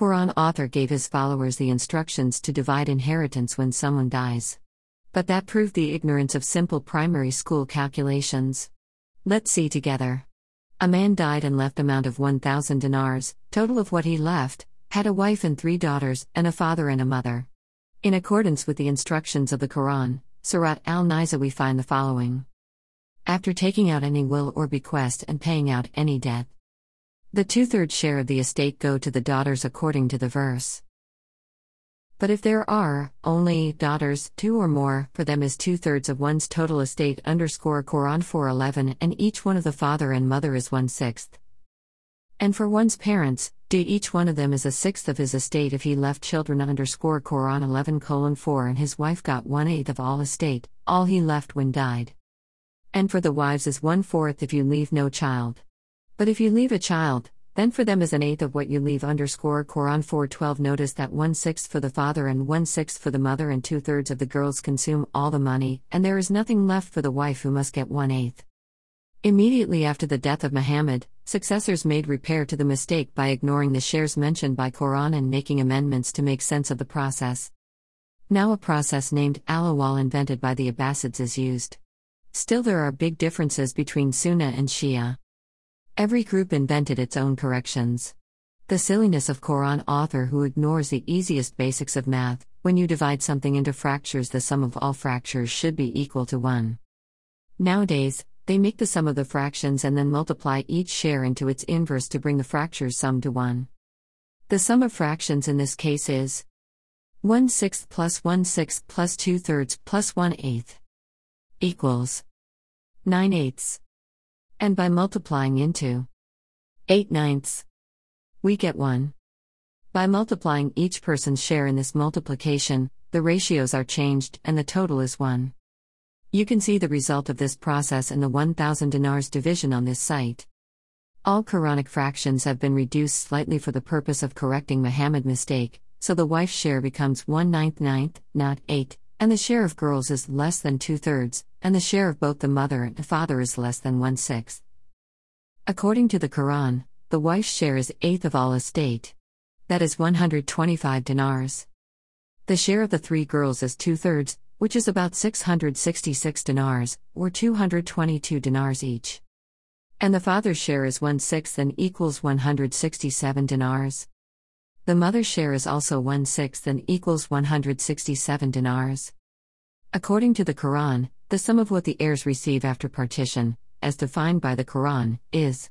Quran author gave his followers the instructions to divide inheritance when someone dies. But that proved the ignorance of simple primary school calculations. Let's see together. A man died and left amount of 1000 dinars, total of what he left, had a wife and three daughters, and a father and a mother. In accordance with the instructions of the Quran, Surat al Nisa, we find the following. After taking out any will or bequest and paying out any debt, the two thirds share of the estate go to the daughters according to the verse. But if there are only daughters, two or more, for them is two thirds of one's total estate. Underscore Quran 411, and each one of the father and mother is one sixth. And for one's parents, do each one of them is a sixth of his estate if he left children. Underscore Quran 11 colon 4, and his wife got one eighth of all estate, all he left when died. And for the wives is one fourth if you leave no child. But if you leave a child, then for them is an eighth of what you leave underscore Quran 412 notice that one sixth for the father and one sixth for the mother and two thirds of the girls consume all the money, and there is nothing left for the wife who must get one eighth. Immediately after the death of Muhammad, successors made repair to the mistake by ignoring the shares mentioned by Quran and making amendments to make sense of the process. Now a process named Alawal invented by the Abbasids is used. Still there are big differences between Sunnah and Shia. Every group invented its own corrections. The silliness of Quran author who ignores the easiest basics of math, when you divide something into fractures, the sum of all fractures should be equal to 1. Nowadays, they make the sum of the fractions and then multiply each share into its inverse to bring the fractures sum to 1. The sum of fractions in this case is 1 sixth plus 1 sixth plus 2 thirds plus 1 eighth equals 9 eighths and by multiplying into 8 ninths, we get 1. By multiplying each person's share in this multiplication, the ratios are changed and the total is 1. You can see the result of this process in the 1000 dinars division on this site. All Quranic fractions have been reduced slightly for the purpose of correcting Muhammad mistake, so the wife's share becomes 1 ninth ninth, not 8, and the share of girls is less than two thirds, and the share of both the mother and father is less than one sixth. According to the Quran, the wife's share is eighth of all estate. That is 125 dinars. The share of the three girls is two thirds, which is about 666 dinars, or 222 dinars each. And the father's share is one sixth and equals 167 dinars. The mother's share is also one sixth and equals 167 dinars. According to the Quran, the sum of what the heirs receive after partition, as defined by the Quran, is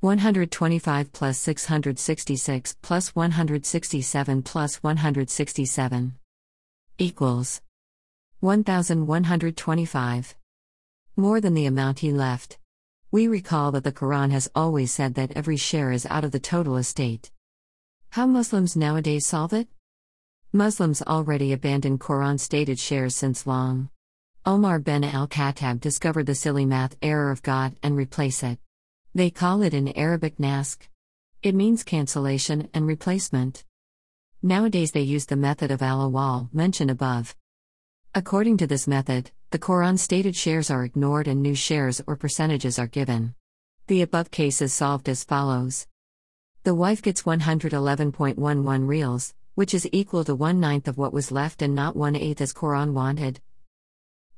125 plus 666 plus 167 plus 167 equals 1125. More than the amount he left. We recall that the Quran has always said that every share is out of the total estate. How Muslims nowadays solve it? Muslims already abandoned Quran stated shares since long. Omar ben al Khattab discovered the silly math error of God and replace it. They call it in Arabic naskh. It means cancellation and replacement. Nowadays they use the method of al awal mentioned above. According to this method, the Quran stated shares are ignored and new shares or percentages are given. The above case is solved as follows. The wife gets 111.11 reals, which is equal to one ninth of what was left and not one eighth as Quran wanted.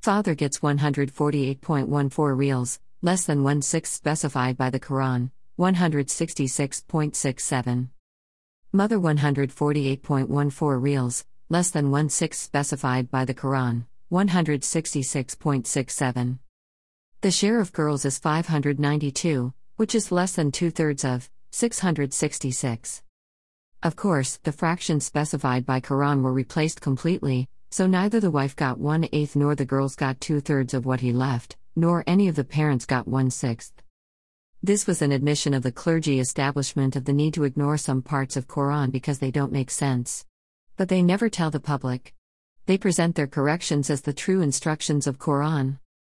Father gets 148.14 reals, less than one sixth specified by the Quran, 166.67. Mother 148.14 reals, less than one sixth specified by the Quran, 166.67. The share of girls is 592, which is less than two thirds of 666. Of course, the fractions specified by Quran were replaced completely, so neither the wife got one eighth nor the girls got two thirds of what he left, nor any of the parents got one sixth. This was an admission of the clergy establishment of the need to ignore some parts of Quran because they don't make sense. But they never tell the public. They present their corrections as the true instructions of Quran.